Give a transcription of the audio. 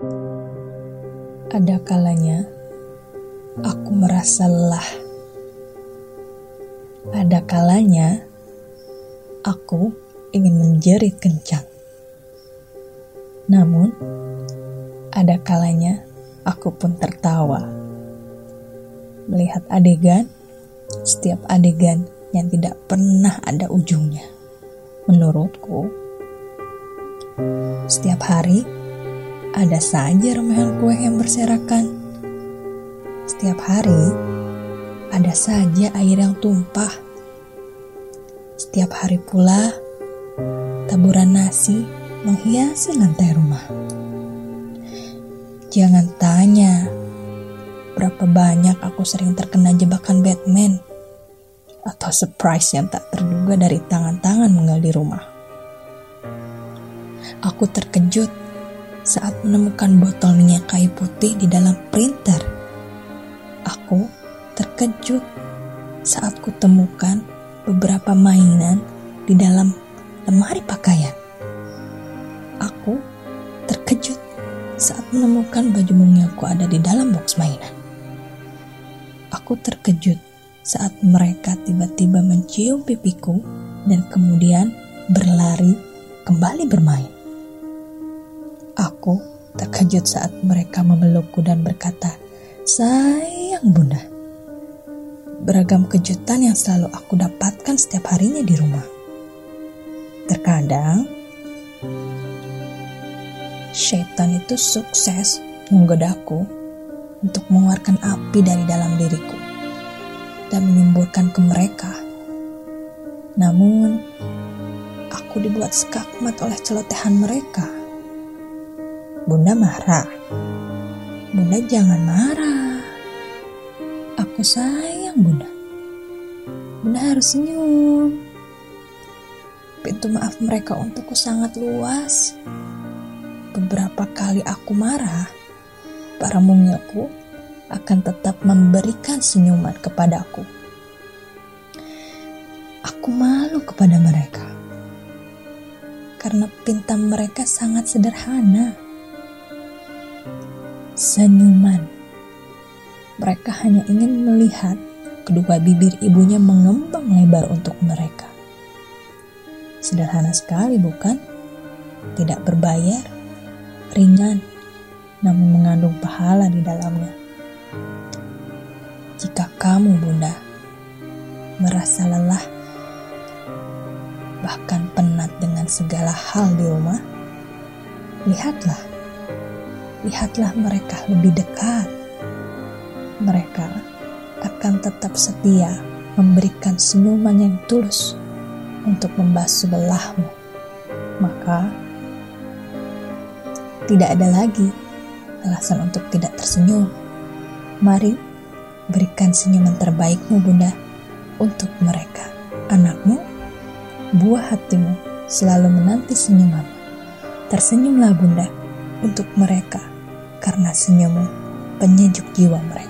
Ada kalanya aku merasa lelah. Ada kalanya aku ingin menjerit kencang. Namun, ada kalanya aku pun tertawa. Melihat adegan, setiap adegan yang tidak pernah ada ujungnya. Menurutku, setiap hari ada saja remahan kue yang berserakan. Setiap hari ada saja air yang tumpah. Setiap hari pula taburan nasi menghiasi lantai rumah. Jangan tanya berapa banyak aku sering terkena jebakan Batman atau surprise yang tak terduga dari tangan-tangan menggali rumah. Aku terkejut saat menemukan botol minyak kayu putih di dalam printer. Aku terkejut saat kutemukan beberapa mainan di dalam lemari pakaian. Aku terkejut saat menemukan baju mungilku ada di dalam box mainan. Aku terkejut saat mereka tiba-tiba mencium pipiku dan kemudian berlari kembali bermain. Aku terkejut saat mereka memelukku dan berkata, "Sayang Bunda." Beragam kejutan yang selalu aku dapatkan setiap harinya di rumah. Terkadang, syaitan itu sukses menggodaku untuk mengeluarkan api dari dalam diriku dan menyemburkan ke mereka. Namun, aku dibuat skakmat oleh celotehan mereka. Bunda marah. Bunda jangan marah. Aku sayang Bunda. Bunda harus senyum. Pintu maaf mereka untukku sangat luas. Beberapa kali aku marah, para mungilku akan tetap memberikan senyuman kepadaku. Aku malu kepada mereka karena pinta mereka sangat sederhana. Senyuman. Mereka hanya ingin melihat kedua bibir ibunya mengembang lebar untuk mereka. Sederhana sekali, bukan? Tidak berbayar, ringan, namun mengandung pahala di dalamnya. Jika kamu, Bunda, merasa lelah, bahkan penat dengan segala hal di rumah, lihatlah, lihatlah mereka lebih dekat. Mereka akan tetap setia memberikan senyuman yang tulus untuk membasuh belahmu. Maka, tidak ada lagi alasan untuk tidak tersenyum. Mari Berikan senyuman terbaikmu bunda untuk mereka. Anakmu, buah hatimu selalu menanti senyuman. Tersenyumlah bunda untuk mereka karena senyummu penyejuk jiwa mereka.